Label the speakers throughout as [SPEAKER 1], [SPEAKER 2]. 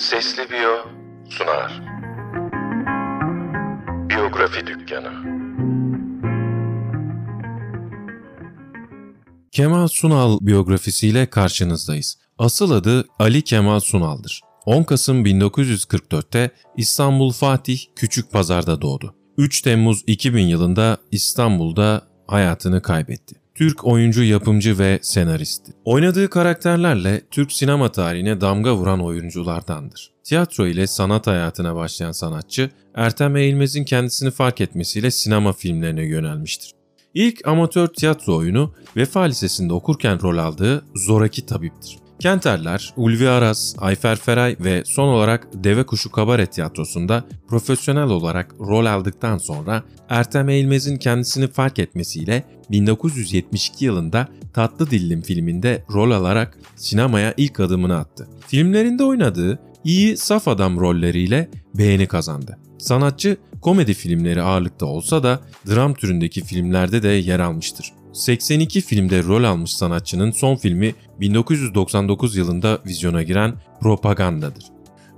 [SPEAKER 1] Sesli Biyo sunar. Biyografi Dükkanı Kemal Sunal biyografisiyle karşınızdayız. Asıl adı Ali Kemal Sunal'dır. 10 Kasım 1944'te İstanbul Fatih Küçük Pazar'da doğdu. 3 Temmuz 2000 yılında İstanbul'da hayatını kaybetti. Türk oyuncu, yapımcı ve senaristi. Oynadığı karakterlerle Türk sinema tarihine damga vuran oyunculardandır. Tiyatro ile sanat hayatına başlayan sanatçı, Ertem Eğilmez'in kendisini fark etmesiyle sinema filmlerine yönelmiştir. İlk amatör tiyatro oyunu Vefa Lisesi'nde okurken rol aldığı Zoraki Tabip'tir. Kenterler, Ulvi Aras, Ayfer Feray ve son olarak Deve Kuşu Kabaret Tiyatrosu'nda profesyonel olarak rol aldıktan sonra Ertem Eğilmez'in kendisini fark etmesiyle 1972 yılında Tatlı Dillim filminde rol alarak sinemaya ilk adımını attı. Filmlerinde oynadığı iyi saf adam rolleriyle beğeni kazandı. Sanatçı komedi filmleri ağırlıkta olsa da dram türündeki filmlerde de yer almıştır. 82 filmde rol almış sanatçının son filmi 1999 yılında vizyona giren Propaganda'dır.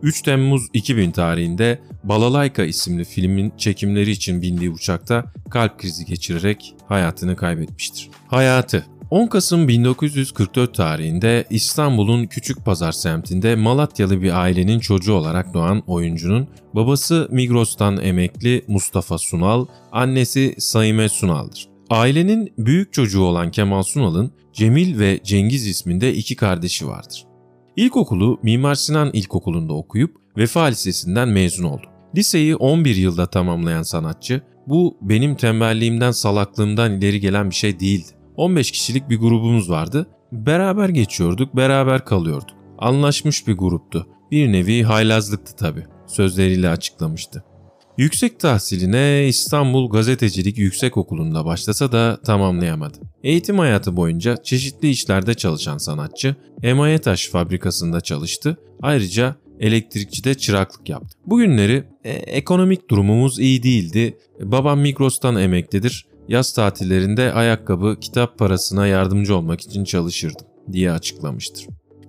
[SPEAKER 1] 3 Temmuz 2000 tarihinde Balalayka isimli filmin çekimleri için bindiği uçakta kalp krizi geçirerek hayatını kaybetmiştir. Hayatı 10 Kasım 1944 tarihinde İstanbul'un Küçük Pazar semtinde Malatyalı bir ailenin çocuğu olarak doğan oyuncunun babası Migros'tan emekli Mustafa Sunal, annesi Saime Sunal'dır. Ailenin büyük çocuğu olan Kemal Sunal'ın Cemil ve Cengiz isminde iki kardeşi vardır. İlkokulu Mimar Sinan İlkokulu'nda okuyup Vefa Lisesi'nden mezun oldu. Liseyi 11 yılda tamamlayan sanatçı, bu benim tembelliğimden salaklığımdan ileri gelen bir şey değildi. 15 kişilik bir grubumuz vardı. Beraber geçiyorduk, beraber kalıyorduk. Anlaşmış bir gruptu. Bir nevi haylazlıktı tabii. Sözleriyle açıklamıştı. Yüksek tahsiline İstanbul Gazetecilik Yüksekokulu'nda başlasa da tamamlayamadı. Eğitim hayatı boyunca çeşitli işlerde çalışan sanatçı emaye taş fabrikasında çalıştı. Ayrıca elektrikçide çıraklık yaptı. Bugünleri e, ekonomik durumumuz iyi değildi. Babam Migros'tan emeklidir. Yaz tatillerinde ayakkabı, kitap parasına yardımcı olmak için çalışırdım diye açıklamıştır.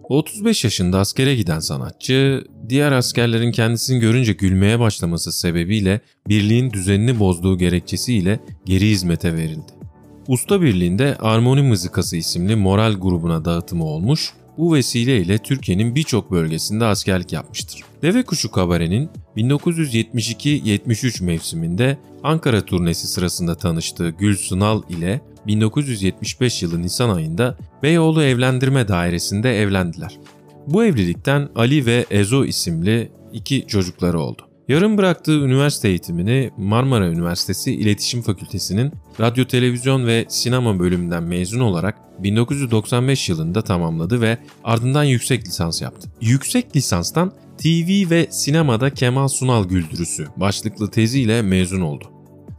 [SPEAKER 1] 35 yaşında askere giden sanatçı, diğer askerlerin kendisini görünce gülmeye başlaması sebebiyle birliğin düzenini bozduğu gerekçesiyle geri hizmete verildi. Usta Birliği'nde Armoni Mızıkası isimli moral grubuna dağıtımı olmuş, bu vesileyle Türkiye'nin birçok bölgesinde askerlik yapmıştır. Deve Kuşu Kabare'nin 1972-73 mevsiminde Ankara turnesi sırasında tanıştığı Gül Sunal ile 1975 yılı Nisan ayında Beyoğlu Evlendirme Dairesi'nde evlendiler. Bu evlilikten Ali ve Ezo isimli iki çocukları oldu. Yarım bıraktığı üniversite eğitimini Marmara Üniversitesi İletişim Fakültesi'nin radyo, televizyon ve sinema bölümünden mezun olarak 1995 yılında tamamladı ve ardından yüksek lisans yaptı. Yüksek lisanstan TV ve sinemada Kemal Sunal güldürüsü başlıklı teziyle mezun oldu.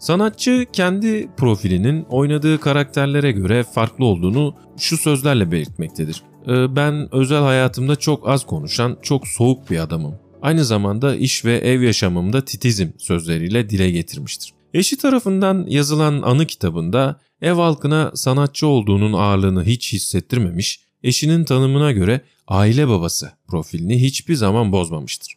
[SPEAKER 1] Sanatçı kendi profilinin oynadığı karakterlere göre farklı olduğunu şu sözlerle belirtmektedir. Ee, ben özel hayatımda çok az konuşan, çok soğuk bir adamım. Aynı zamanda iş ve ev yaşamımda titizim sözleriyle dile getirmiştir. Eşi tarafından yazılan anı kitabında ev halkına sanatçı olduğunun ağırlığını hiç hissettirmemiş, eşinin tanımına göre aile babası profilini hiçbir zaman bozmamıştır.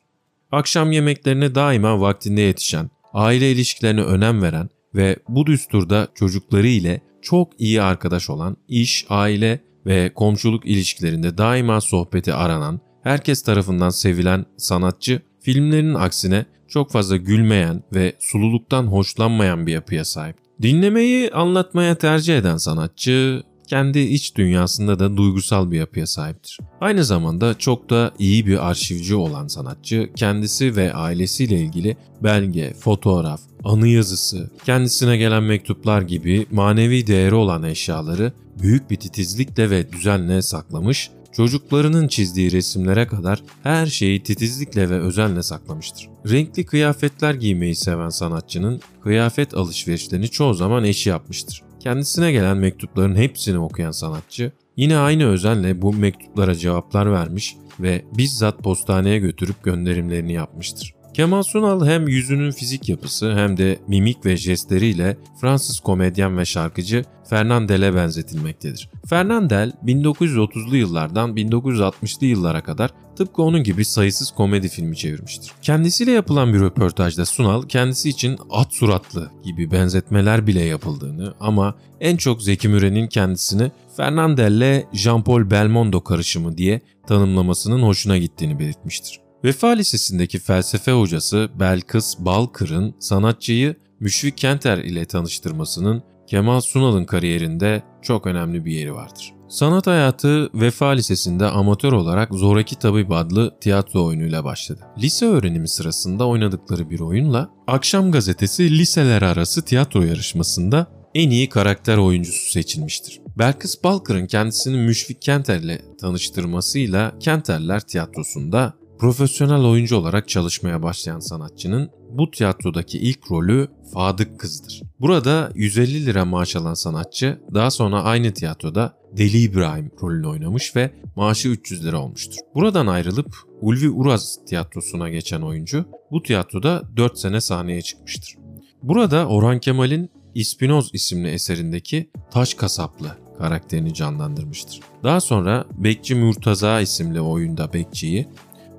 [SPEAKER 1] Akşam yemeklerine daima vaktinde yetişen, aile ilişkilerine önem veren ve bu düsturda çocukları ile çok iyi arkadaş olan, iş, aile ve komşuluk ilişkilerinde daima sohbeti aranan, herkes tarafından sevilen sanatçı, filmlerinin aksine çok fazla gülmeyen ve sululuktan hoşlanmayan bir yapıya sahip. Dinlemeyi anlatmaya tercih eden sanatçı, kendi iç dünyasında da duygusal bir yapıya sahiptir. Aynı zamanda çok da iyi bir arşivci olan sanatçı kendisi ve ailesiyle ilgili belge, fotoğraf, anı yazısı, kendisine gelen mektuplar gibi manevi değeri olan eşyaları büyük bir titizlikle ve düzenle saklamış, çocuklarının çizdiği resimlere kadar her şeyi titizlikle ve özenle saklamıştır. Renkli kıyafetler giymeyi seven sanatçının kıyafet alışverişlerini çoğu zaman eşi yapmıştır. Kendisine gelen mektupların hepsini okuyan sanatçı yine aynı özenle bu mektuplara cevaplar vermiş ve bizzat postaneye götürüp gönderimlerini yapmıştır. Kemal Sunal hem yüzünün fizik yapısı hem de mimik ve jestleriyle Fransız komedyen ve şarkıcı Fernandel'e benzetilmektedir. Fernandel 1930'lu yıllardan 1960'lı yıllara kadar tıpkı onun gibi sayısız komedi filmi çevirmiştir. Kendisiyle yapılan bir röportajda Sunal kendisi için at suratlı gibi benzetmeler bile yapıldığını ama en çok Zeki Müren'in kendisini Fernandel'le Jean-Paul Belmondo karışımı diye tanımlamasının hoşuna gittiğini belirtmiştir. Vefa Lisesi'ndeki felsefe hocası Belkıs Balkır'ın sanatçıyı Müşfik Kenter ile tanıştırmasının Kemal Sunal'ın kariyerinde çok önemli bir yeri vardır. Sanat hayatı Vefa Lisesi'nde amatör olarak Zoraki Tabip adlı tiyatro oyunuyla başladı. Lise öğrenimi sırasında oynadıkları bir oyunla Akşam Gazetesi liseler arası tiyatro yarışmasında en iyi karakter oyuncusu seçilmiştir. Belkıs Balkır'ın kendisini Müşfik Kenter'le tanıştırmasıyla Kenterler Tiyatrosu'nda Profesyonel oyuncu olarak çalışmaya başlayan sanatçının bu tiyatrodaki ilk rolü Fadık Kız'dır. Burada 150 lira maaş alan sanatçı daha sonra aynı tiyatroda Deli İbrahim rolünü oynamış ve maaşı 300 lira olmuştur. Buradan ayrılıp Ulvi Uraz tiyatrosuna geçen oyuncu bu tiyatroda 4 sene sahneye çıkmıştır. Burada Orhan Kemal'in İspinoz isimli eserindeki Taş Kasaplı karakterini canlandırmıştır. Daha sonra Bekçi Murtaza isimli oyunda Bekçi'yi,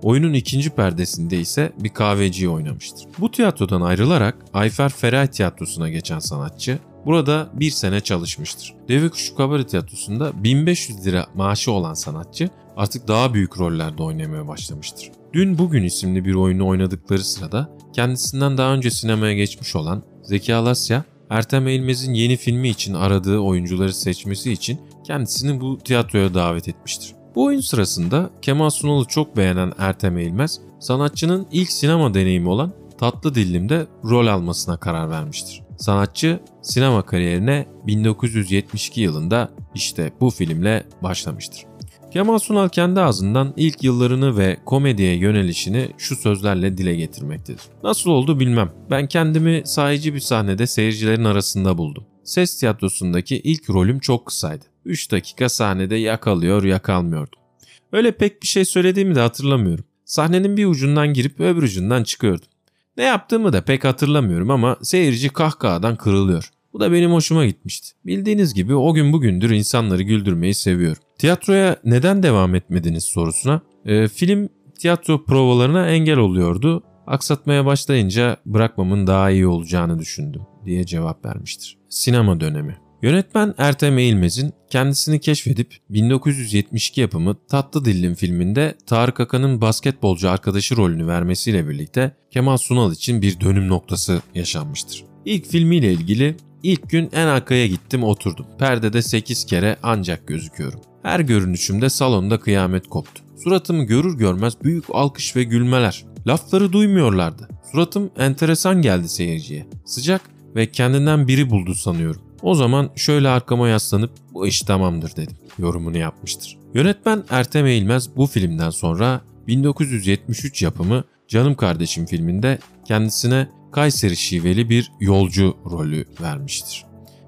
[SPEAKER 1] Oyunun ikinci perdesinde ise bir kahveciyi oynamıştır. Bu tiyatrodan ayrılarak Ayfer Feray Tiyatrosu'na geçen sanatçı burada bir sene çalışmıştır. Deve Kuşu Kabare Tiyatrosu'nda 1500 lira maaşı olan sanatçı artık daha büyük rollerde oynamaya başlamıştır. Dün Bugün isimli bir oyunu oynadıkları sırada kendisinden daha önce sinemaya geçmiş olan Zeki Alasya, Ertem Eğilmez'in yeni filmi için aradığı oyuncuları seçmesi için kendisini bu tiyatroya davet etmiştir. Bu oyun sırasında Kemal Sunal'ı çok beğenen Ertem Eğilmez, sanatçının ilk sinema deneyimi olan Tatlı Dillim'de rol almasına karar vermiştir. Sanatçı sinema kariyerine 1972 yılında işte bu filmle başlamıştır. Kemal Sunal kendi ağzından ilk yıllarını ve komediye yönelişini şu sözlerle dile getirmektedir. Nasıl oldu bilmem. Ben kendimi sahici bir sahnede seyircilerin arasında buldum. Ses tiyatrosundaki ilk rolüm çok kısaydı. 3 dakika sahnede yakalıyor yakalmıyordum. Öyle pek bir şey söylediğimi de hatırlamıyorum. Sahnenin bir ucundan girip öbür ucundan çıkıyordum. Ne yaptığımı da pek hatırlamıyorum ama seyirci kahkahadan kırılıyor. Bu da benim hoşuma gitmişti. Bildiğiniz gibi o gün bugündür insanları güldürmeyi seviyorum. Tiyatroya neden devam etmediniz sorusuna e, film tiyatro provalarına engel oluyordu. Aksatmaya başlayınca bırakmamın daha iyi olacağını düşündüm diye cevap vermiştir. Sinema dönemi Yönetmen Ertem Eğilmez'in kendisini keşfedip 1972 yapımı Tatlı Dillim filminde Tarık Akan'ın basketbolcu arkadaşı rolünü vermesiyle birlikte Kemal Sunal için bir dönüm noktası yaşanmıştır. İlk filmiyle ilgili ilk gün en arkaya gittim oturdum. Perdede 8 kere ancak gözüküyorum. Her görünüşümde salonda kıyamet koptu. Suratımı görür görmez büyük alkış ve gülmeler. Lafları duymuyorlardı. Suratım enteresan geldi seyirciye. Sıcak ve kendinden biri buldu sanıyorum. O zaman şöyle arkama yaslanıp bu iş tamamdır dedim yorumunu yapmıştır. Yönetmen Ertem Eğilmez bu filmden sonra 1973 yapımı Canım Kardeşim filminde kendisine Kayseri şiveli bir yolcu rolü vermiştir.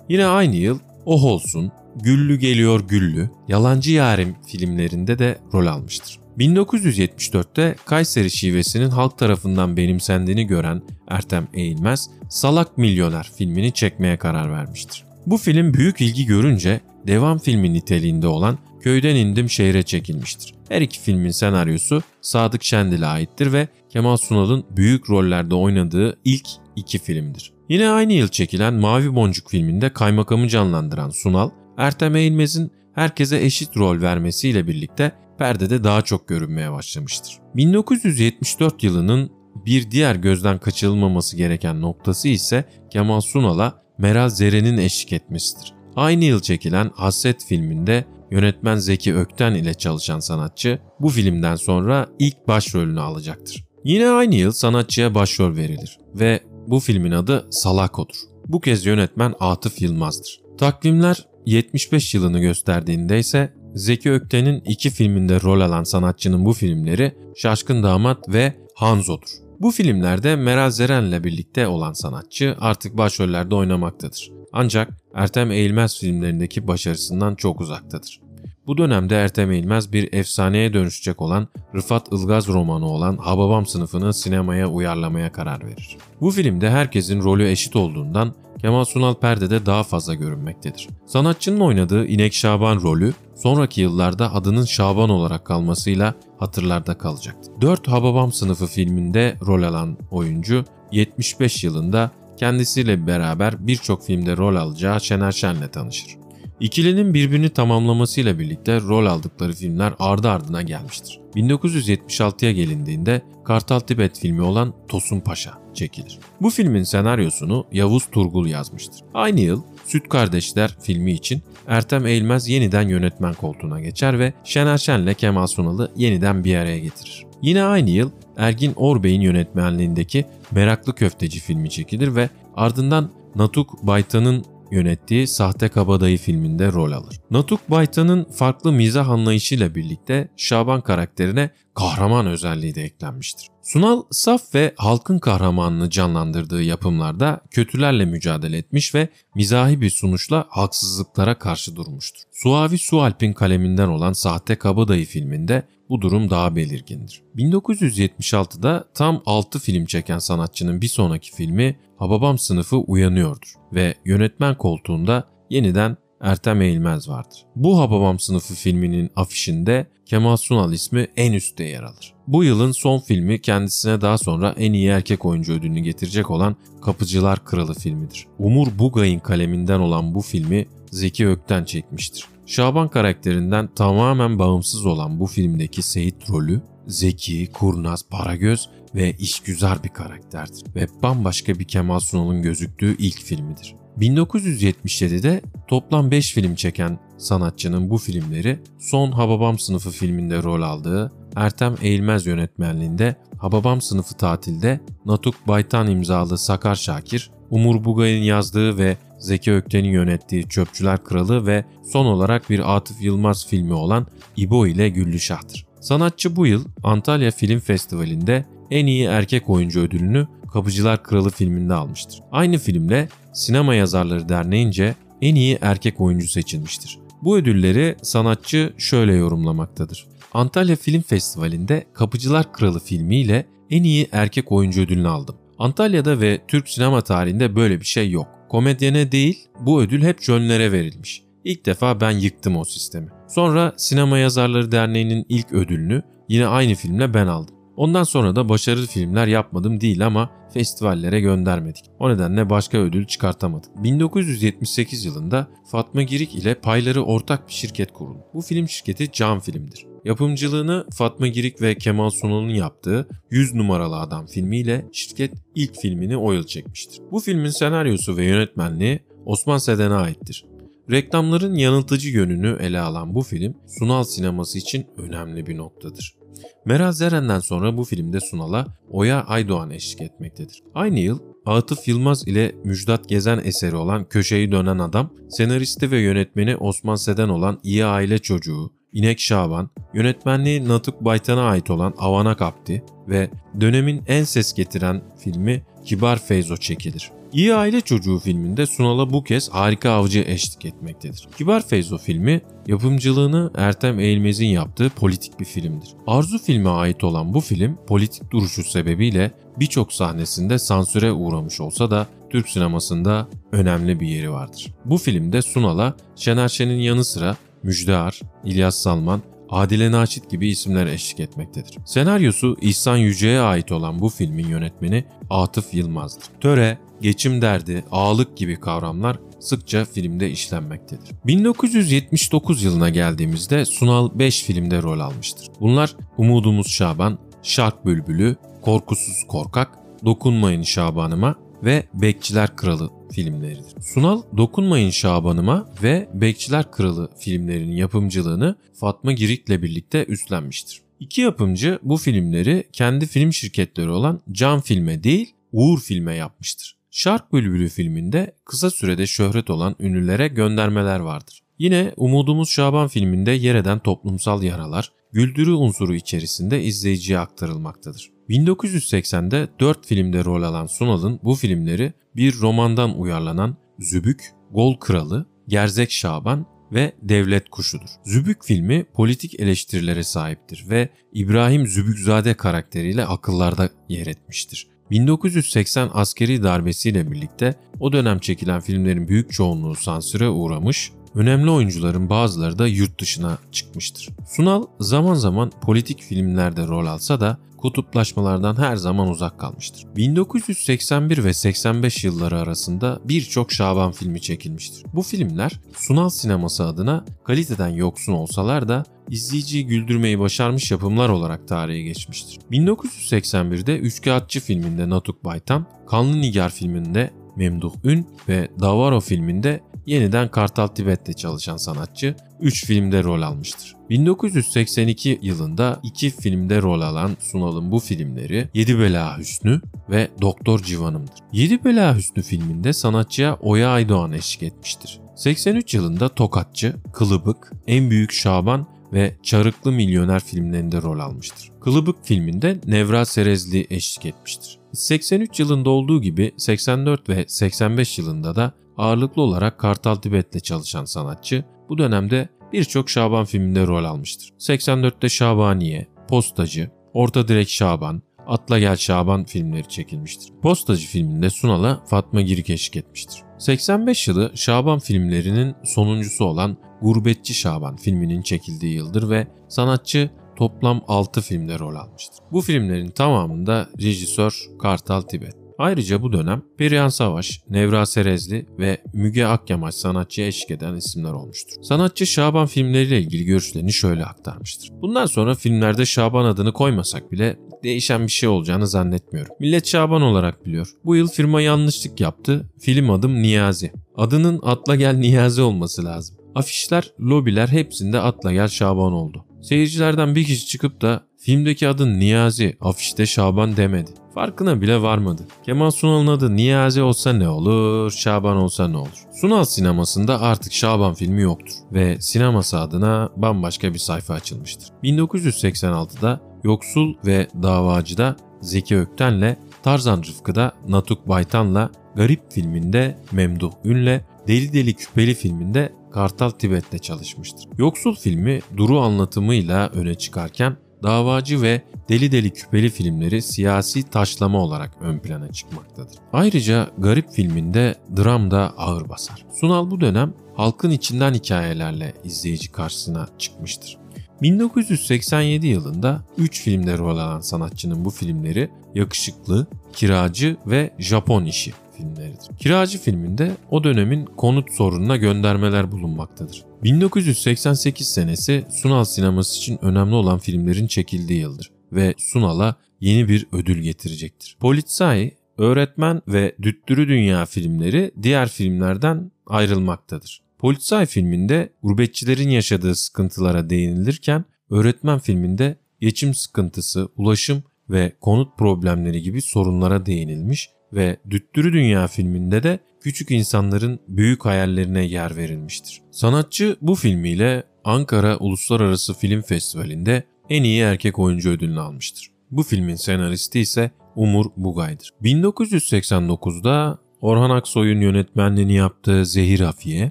[SPEAKER 1] Yine aynı yıl Oh Olsun, Güllü Geliyor Güllü, Yalancı Yarim filmlerinde de rol almıştır. 1974'te Kayseri şivesinin halk tarafından benimsendiğini gören Ertem Eğilmez, Salak Milyoner filmini çekmeye karar vermiştir. Bu film büyük ilgi görünce devam filmi niteliğinde olan Köyden İndim Şehre çekilmiştir. Her iki filmin senaryosu Sadık Şendil'e aittir ve Kemal Sunal'ın büyük rollerde oynadığı ilk iki filmdir. Yine aynı yıl çekilen Mavi Boncuk filminde kaymakamı canlandıran Sunal, Ertem Eğilmez'in herkese eşit rol vermesiyle birlikte perdede daha çok görünmeye başlamıştır. 1974 yılının bir diğer gözden kaçırılmaması gereken noktası ise Kemal Sunal'a Meral Zeren'in eşlik etmesidir. Aynı yıl çekilen Hasret filminde yönetmen Zeki Ökten ile çalışan sanatçı bu filmden sonra ilk başrolünü alacaktır. Yine aynı yıl sanatçıya başrol verilir ve bu filmin adı Salako'dur. Bu kez yönetmen Atıf Yılmaz'dır. Takvimler 75 yılını gösterdiğinde ise Zeki Ökten'in iki filminde rol alan sanatçının bu filmleri Şaşkın Damat ve Hanzo'dur. Bu filmlerde Meral Zeren'le birlikte olan sanatçı artık başrollerde oynamaktadır. Ancak Ertem Eğilmez filmlerindeki başarısından çok uzaktadır. Bu dönemde Ertem Eğilmez bir efsaneye dönüşecek olan Rıfat Ilgaz romanı olan Hababam sınıfını sinemaya uyarlamaya karar verir. Bu filmde herkesin rolü eşit olduğundan Kemal Sunal perdede daha fazla görünmektedir. Sanatçının oynadığı İnek Şaban rolü sonraki yıllarda adının Şaban olarak kalmasıyla hatırlarda kalacaktı. 4 Hababam sınıfı filminde rol alan oyuncu 75 yılında kendisiyle beraber birçok filmde rol alacağı Şener Şen'le tanışır. İkilinin birbirini tamamlamasıyla birlikte rol aldıkları filmler ardı ardına gelmiştir. 1976'ya gelindiğinde Kartal Tibet filmi olan Tosun Paşa çekilir. Bu filmin senaryosunu Yavuz Turgul yazmıştır. Aynı yıl Süt Kardeşler filmi için Ertem Eğilmez yeniden yönetmen koltuğuna geçer ve Şener Şen'le Kemal Sunal'ı yeniden bir araya getirir. Yine aynı yıl Ergin Orbey'in yönetmenliğindeki Meraklı Köfteci filmi çekilir ve ardından Natuk Baytan'ın yönettiği Sahte Kabadayı filminde rol alır. Natuk Baytan'ın farklı mizah anlayışıyla birlikte Şaban karakterine kahraman özelliği de eklenmiştir. Sunal saf ve halkın kahramanını canlandırdığı yapımlarda kötülerle mücadele etmiş ve mizahi bir sunuşla haksızlıklara karşı durmuştur. Suavi Sualp'in kaleminden olan Sahte Kabadayı filminde bu durum daha belirgindir. 1976'da tam 6 film çeken sanatçının bir sonraki filmi Hababam sınıfı uyanıyordur ve yönetmen koltuğunda yeniden Ertem Eğilmez vardır. Bu Hababam sınıfı filminin afişinde Kemal Sunal ismi en üstte yer alır. Bu yılın son filmi kendisine daha sonra en iyi erkek oyuncu ödülünü getirecek olan Kapıcılar Kralı filmidir. Umur Bugay'ın kaleminden olan bu filmi Zeki Ökten çekmiştir. Şaban karakterinden tamamen bağımsız olan bu filmdeki Seyit rolü zeki, kurnaz, paragöz ve işgüzar bir karakterdir ve bambaşka bir Kemal Sunal'ın gözüktüğü ilk filmidir. 1977'de toplam 5 film çeken sanatçının bu filmleri son Hababam sınıfı filminde rol aldığı Ertem Eğilmez yönetmenliğinde Hababam sınıfı tatilde Natuk Baytan imzalı Sakar Şakir, Umur Bugay'ın yazdığı ve Zeki Ökten'in yönettiği Çöpçüler Kralı ve son olarak bir Atıf Yılmaz filmi olan İbo ile Güllüşah'tır. Sanatçı bu yıl Antalya Film Festivali'nde en iyi erkek oyuncu ödülünü Kapıcılar Kralı filminde almıştır. Aynı filmle Sinema Yazarları Derneği'nce en iyi erkek oyuncu seçilmiştir. Bu ödülleri sanatçı şöyle yorumlamaktadır. Antalya Film Festivali'nde Kapıcılar Kralı filmiyle en iyi erkek oyuncu ödülünü aldım. Antalya'da ve Türk sinema tarihinde böyle bir şey yok. Komedyene değil bu ödül hep jönlere verilmiş. İlk defa ben yıktım o sistemi. Sonra Sinema Yazarları Derneği'nin ilk ödülünü yine aynı filmle ben aldım. Ondan sonra da başarılı filmler yapmadım değil ama festivallere göndermedik. O nedenle başka ödül çıkartamadık. 1978 yılında Fatma Girik ile payları ortak bir şirket kuruldu. Bu film şirketi Can Film'dir. Yapımcılığını Fatma Girik ve Kemal Sunal'ın yaptığı 100 numaralı adam filmiyle şirket ilk filmini o yıl çekmiştir. Bu filmin senaryosu ve yönetmenliği Osman Seden'e aittir. Reklamların yanıltıcı yönünü ele alan bu film Sunal sineması için önemli bir noktadır. Meral Zeren'den sonra bu filmde Sunal'a Oya Aydoğan eşlik etmektedir. Aynı yıl Atıf Yılmaz ile Müjdat Gezen eseri olan Köşeyi Dönen Adam, senaristi ve yönetmeni Osman Seden olan İyi Aile Çocuğu, İnek Şaban, yönetmenliği Natuk Baytan'a ait olan Avanak Abdi ve dönemin en ses getiren filmi Kibar Feyzo çekilir. İyi Aile Çocuğu filminde Sunal'a bu kez Harika Avcı eşlik etmektedir. Kibar Feyzo filmi yapımcılığını Ertem Eğilmez'in yaptığı politik bir filmdir. Arzu filme ait olan bu film politik duruşu sebebiyle birçok sahnesinde sansüre uğramış olsa da Türk sinemasında önemli bir yeri vardır. Bu filmde Sunal'a Şener Şen'in yanı sıra Müjde Ar, İlyas Salman, Adile Naçit gibi isimler eşlik etmektedir. Senaryosu İhsan Yüce'ye ait olan bu filmin yönetmeni Atıf Yılmaz'dır. Töre, geçim derdi, ağalık gibi kavramlar sıkça filmde işlenmektedir. 1979 yılına geldiğimizde Sunal 5 filmde rol almıştır. Bunlar Umudumuz Şaban, Şark Bülbülü, Korkusuz Korkak, Dokunmayın Şabanıma ve Bekçiler Kralı filmleridir. Sunal Dokunmayın Şabanıma ve Bekçiler Kralı filmlerinin yapımcılığını Fatma Girik'le birlikte üstlenmiştir. İki yapımcı bu filmleri kendi film şirketleri olan Can Film'e değil Uğur Film'e yapmıştır. Şark Bülbülü filminde kısa sürede şöhret olan ünlülere göndermeler vardır. Yine Umudumuz Şaban filminde yer eden toplumsal yaralar, güldürü unsuru içerisinde izleyiciye aktarılmaktadır. 1980'de 4 filmde rol alan Sunal'ın bu filmleri bir romandan uyarlanan Zübük, Gol Kralı, Gerzek Şaban ve Devlet Kuşu'dur. Zübük filmi politik eleştirilere sahiptir ve İbrahim Zübükzade karakteriyle akıllarda yer etmiştir. 1980 askeri darbesiyle birlikte o dönem çekilen filmlerin büyük çoğunluğu sansüre uğramış, önemli oyuncuların bazıları da yurt dışına çıkmıştır. Sunal zaman zaman politik filmlerde rol alsa da kutuplaşmalardan her zaman uzak kalmıştır. 1981 ve 85 yılları arasında birçok Şaban filmi çekilmiştir. Bu filmler Sunal sineması adına kaliteden yoksun olsalar da izleyiciyi güldürmeyi başarmış yapımlar olarak tarihe geçmiştir. 1981'de Üçkağıtçı filminde Natuk Baytan, Kanlı Nigar filminde Memduh Ün ve Davaro filminde yeniden Kartal Tibet'te çalışan sanatçı 3 filmde rol almıştır. 1982 yılında iki filmde rol alan Sunal'ın bu filmleri Yedi Bela Hüsnü ve Doktor Civan'ımdır. Yedi Bela Hüsnü filminde sanatçıya Oya Aydoğan eşlik etmiştir. 83 yılında Tokatçı, Kılıbık, En Büyük Şaban ve Çarıklı Milyoner filmlerinde rol almıştır. Kılıbık filminde Nevra Serezli eşlik etmiştir. 83 yılında olduğu gibi 84 ve 85 yılında da ağırlıklı olarak Kartal Tibet'le çalışan sanatçı bu dönemde birçok Şaban filminde rol almıştır. 84'te Şabaniye, Postacı, Orta Direk Şaban, Atla Gel Şaban filmleri çekilmiştir. Postacı filminde Sunal'a Fatma Girik eşlik etmiştir. 85 yılı Şaban filmlerinin sonuncusu olan Gurbetçi Şaban filminin çekildiği yıldır ve sanatçı toplam 6 filmde rol almıştır. Bu filmlerin tamamında rejisör Kartal Tibet. Ayrıca bu dönem Perihan Savaş, Nevra Serezli ve Müge Akyamaç sanatçıya eşlik eden isimler olmuştur. Sanatçı Şaban filmleriyle ilgili görüşlerini şöyle aktarmıştır. Bundan sonra filmlerde Şaban adını koymasak bile değişen bir şey olacağını zannetmiyorum. Millet Şaban olarak biliyor. Bu yıl firma yanlışlık yaptı. Film adım Niyazi. Adının Atla Gel Niyazi olması lazım. Afişler, lobiler hepsinde Atla Gel Şaban oldu. Seyircilerden bir kişi çıkıp da filmdeki adın Niyazi, afişte Şaban demedi. Farkına bile varmadı. Kemal Sunal'ın adı Niyazi olsa ne olur, Şaban olsa ne olur? Sunal sinemasında artık Şaban filmi yoktur ve sineması adına bambaşka bir sayfa açılmıştır. 1986'da Yoksul ve Davacı'da Zeki Ökten'le, Tarzan Rıfkı'da Natuk Baytan'la, Garip filminde Memduh Ün'le, Deli Deli Küpeli filminde Kartal Tibet'te çalışmıştır. Yoksul filmi Duru anlatımıyla öne çıkarken davacı ve deli deli küpeli filmleri siyasi taşlama olarak ön plana çıkmaktadır. Ayrıca Garip filminde dram da ağır basar. Sunal bu dönem halkın içinden hikayelerle izleyici karşısına çıkmıştır. 1987 yılında 3 filmde rol alan sanatçının bu filmleri Yakışıklı, Kiracı ve Japon İşi filmleridir. Kiracı filminde o dönemin konut sorununa göndermeler bulunmaktadır. 1988 senesi Sunal sineması için önemli olan filmlerin çekildiği yıldır ve Sunal'a yeni bir ödül getirecektir. Politsai, Öğretmen ve Düttürü Dünya filmleri diğer filmlerden ayrılmaktadır. Politsai filminde gurbetçilerin yaşadığı sıkıntılara değinilirken Öğretmen filminde geçim sıkıntısı, ulaşım ve konut problemleri gibi sorunlara değinilmiş ve Düttürü Dünya filminde de küçük insanların büyük hayallerine yer verilmiştir. Sanatçı bu filmiyle Ankara Uluslararası Film Festivali'nde en iyi erkek oyuncu ödülünü almıştır. Bu filmin senaristi ise Umur Bugay'dır. 1989'da Orhan Aksoy'un yönetmenliğini yaptığı Zehir Hafiye,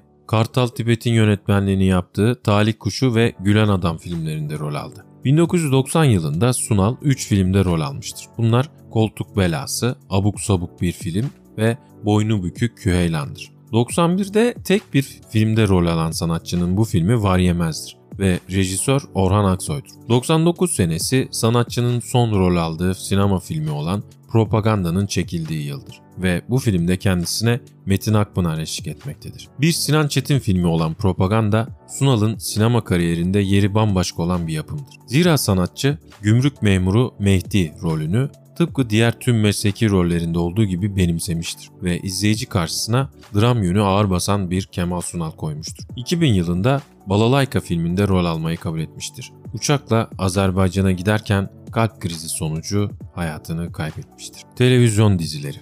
[SPEAKER 1] Kartal Tibet'in yönetmenliğini yaptığı Talih Kuşu ve Gülen Adam filmlerinde rol aldı. 1990 yılında Sunal 3 filmde rol almıştır. Bunlar Koltuk Belası, Abuk Sabuk bir film ve Boynu Bükük Küheylan'dır. 91'de tek bir filmde rol alan sanatçının bu filmi Var Yemez'dir ve rejisör Orhan Aksoy'dur. 99 senesi sanatçının son rol aldığı sinema filmi olan Propaganda'nın çekildiği yıldır ve bu filmde kendisine Metin Akpınar eşlik etmektedir. Bir Sinan Çetin filmi olan Propaganda, Sunal'ın sinema kariyerinde yeri bambaşka olan bir yapımdır. Zira sanatçı gümrük memuru Mehdi rolünü tıpkı diğer tüm mesleki rollerinde olduğu gibi benimsemiştir ve izleyici karşısına dram yönü ağır basan bir Kemal Sunal koymuştur. 2000 yılında Balalayka filminde rol almayı kabul etmiştir. Uçakla Azerbaycan'a giderken kalp krizi sonucu hayatını kaybetmiştir. Televizyon dizileri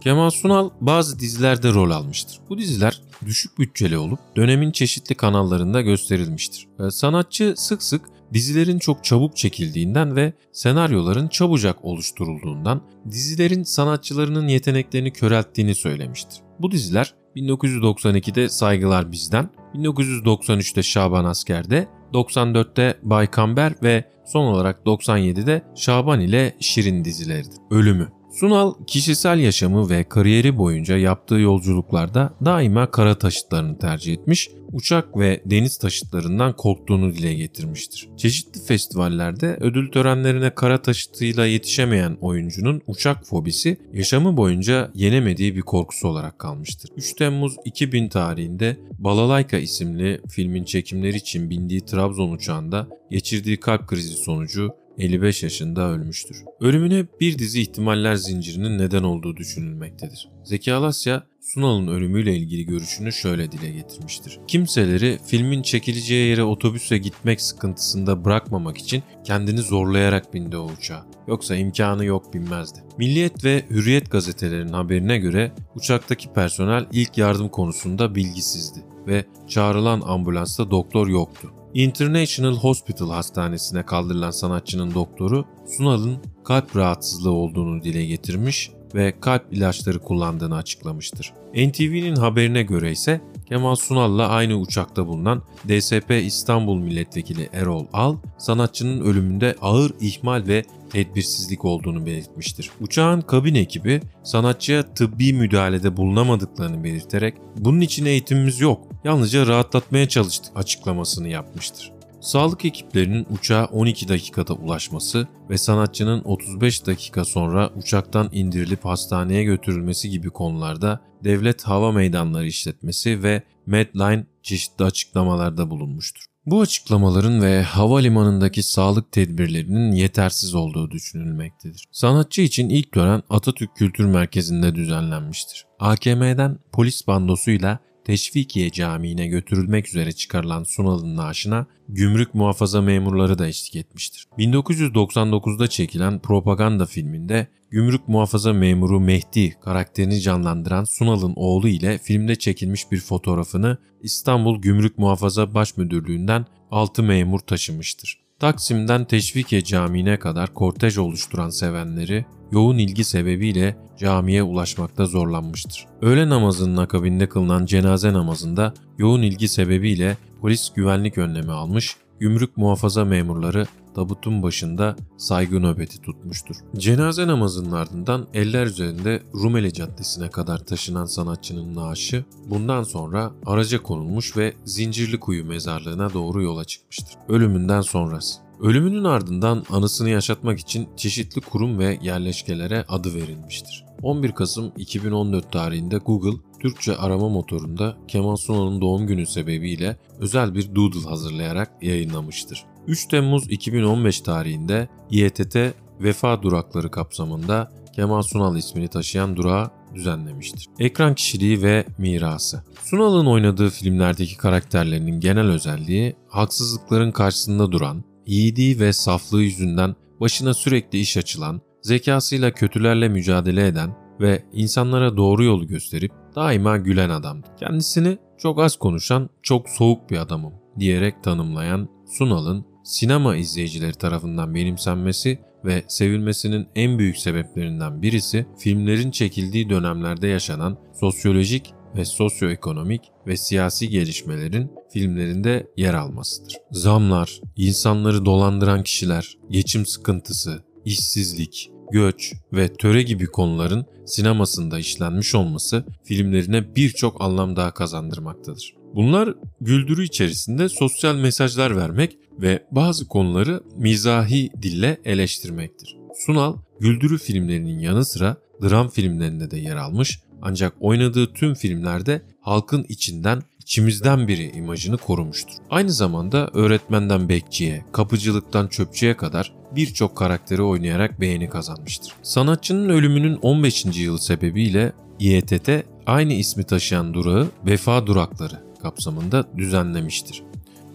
[SPEAKER 1] Kemal Sunal bazı dizilerde rol almıştır. Bu diziler düşük bütçeli olup dönemin çeşitli kanallarında gösterilmiştir. Sanatçı sık sık dizilerin çok çabuk çekildiğinden ve senaryoların çabucak oluşturulduğundan dizilerin sanatçılarının yeteneklerini körelttiğini söylemiştir. Bu diziler 1992'de Saygılar Bizden, 1993'te Şaban Asker'de, 94'te Bay Kamber ve son olarak 97'de Şaban ile Şirin dizileridir. Ölümü Sunal kişisel yaşamı ve kariyeri boyunca yaptığı yolculuklarda daima kara taşıtlarını tercih etmiş, uçak ve deniz taşıtlarından korktuğunu dile getirmiştir. Çeşitli festivallerde ödül törenlerine kara taşıtıyla yetişemeyen oyuncunun uçak fobisi yaşamı boyunca yenemediği bir korkusu olarak kalmıştır. 3 Temmuz 2000 tarihinde Balalayka isimli filmin çekimleri için bindiği Trabzon uçağında geçirdiği kalp krizi sonucu 55 yaşında ölmüştür. Ölümüne bir dizi ihtimaller zincirinin neden olduğu düşünülmektedir. Zeki Alasya, Sunal'ın ölümüyle ilgili görüşünü şöyle dile getirmiştir. Kimseleri filmin çekileceği yere otobüse gitmek sıkıntısında bırakmamak için kendini zorlayarak bindi o uçağa. Yoksa imkanı yok binmezdi. Milliyet ve Hürriyet gazetelerinin haberine göre uçaktaki personel ilk yardım konusunda bilgisizdi ve çağrılan ambulansta doktor yoktu. International Hospital hastanesine kaldırılan sanatçının doktoru Sunal'ın kalp rahatsızlığı olduğunu dile getirmiş ve kalp ilaçları kullandığını açıklamıştır. NTV'nin haberine göre ise Kemal Sunal'la aynı uçakta bulunan DSP İstanbul Milletvekili Erol Al, sanatçının ölümünde ağır ihmal ve tedbirsizlik olduğunu belirtmiştir. Uçağın kabin ekibi sanatçıya tıbbi müdahalede bulunamadıklarını belirterek bunun için eğitimimiz yok, yalnızca rahatlatmaya çalıştık açıklamasını yapmıştır. Sağlık ekiplerinin uçağa 12 dakikada ulaşması ve sanatçının 35 dakika sonra uçaktan indirilip hastaneye götürülmesi gibi konularda devlet hava meydanları işletmesi ve Medline çeşitli açıklamalarda bulunmuştur. Bu açıklamaların ve havalimanındaki sağlık tedbirlerinin yetersiz olduğu düşünülmektedir. Sanatçı için ilk tören Atatürk Kültür Merkezi'nde düzenlenmiştir. AKM'den polis bandosuyla Teşvikiye Camii'ne götürülmek üzere çıkarılan Sunal'ın naaşına gümrük muhafaza memurları da eşlik etmiştir. 1999'da çekilen propaganda filminde gümrük muhafaza memuru Mehdi karakterini canlandıran Sunal'ın oğlu ile filmde çekilmiş bir fotoğrafını İstanbul Gümrük Muhafaza Baş Müdürlüğü'nden 6 memur taşımıştır. Taksim'den Teşvikiye Camii'ne kadar kortej oluşturan sevenleri yoğun ilgi sebebiyle camiye ulaşmakta zorlanmıştır. Öğle namazının akabinde kılınan cenaze namazında yoğun ilgi sebebiyle polis güvenlik önlemi almış, gümrük muhafaza memurları tabutun başında saygı nöbeti tutmuştur. Cenaze namazının ardından eller üzerinde Rumeli Caddesi'ne kadar taşınan sanatçının naaşı bundan sonra araca konulmuş ve Zincirli Kuyu mezarlığına doğru yola çıkmıştır. Ölümünden sonrası. Ölümünün ardından anısını yaşatmak için çeşitli kurum ve yerleşkelere adı verilmiştir. 11 Kasım 2014 tarihinde Google Türkçe arama motorunda Kemal Sunal'ın doğum günü sebebiyle özel bir doodle hazırlayarak yayınlamıştır. 3 Temmuz 2015 tarihinde İETT Vefa Durakları kapsamında Kemal Sunal ismini taşıyan durağı düzenlemiştir. Ekran kişiliği ve mirası. Sunal'ın oynadığı filmlerdeki karakterlerinin genel özelliği haksızlıkların karşısında duran, yiğidi ve saflığı yüzünden başına sürekli iş açılan, zekasıyla kötülerle mücadele eden ve insanlara doğru yolu gösterip daima gülen adamdı. Kendisini çok az konuşan, çok soğuk bir adamım diyerek tanımlayan Sunal'ın sinema izleyicileri tarafından benimsenmesi ve sevilmesinin en büyük sebeplerinden birisi filmlerin çekildiği dönemlerde yaşanan sosyolojik ve sosyoekonomik ve siyasi gelişmelerin filmlerinde yer almasıdır. Zamlar, insanları dolandıran kişiler, geçim sıkıntısı, işsizlik, göç ve töre gibi konuların sinemasında işlenmiş olması filmlerine birçok anlam daha kazandırmaktadır. Bunlar güldürü içerisinde sosyal mesajlar vermek ve bazı konuları mizahi dille eleştirmektir. Sunal, güldürü filmlerinin yanı sıra dram filmlerinde de yer almış ancak oynadığı tüm filmlerde halkın içinden içimizden biri imajını korumuştur. Aynı zamanda öğretmenden bekçiye, kapıcılıktan çöpçüye kadar birçok karakteri oynayarak beğeni kazanmıştır. Sanatçının ölümünün 15. yılı sebebiyle İETT aynı ismi taşıyan durağı Vefa Durakları kapsamında düzenlemiştir.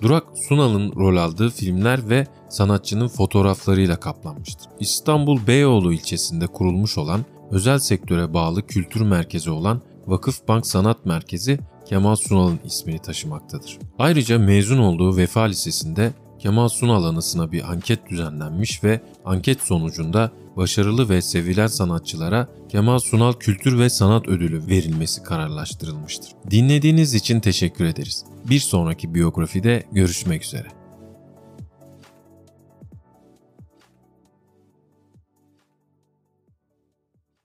[SPEAKER 1] Durak Sunal'ın rol aldığı filmler ve sanatçının fotoğraflarıyla kaplanmıştır. İstanbul Beyoğlu ilçesinde kurulmuş olan özel sektöre bağlı kültür merkezi olan Vakıf Bank Sanat Merkezi Kemal Sunal'ın ismini taşımaktadır. Ayrıca mezun olduğu Vefa Lisesi'nde Kemal Sunal anısına bir anket düzenlenmiş ve anket sonucunda başarılı ve sevilen sanatçılara Kemal Sunal Kültür ve Sanat Ödülü verilmesi kararlaştırılmıştır. Dinlediğiniz için teşekkür ederiz. Bir sonraki biyografide görüşmek üzere.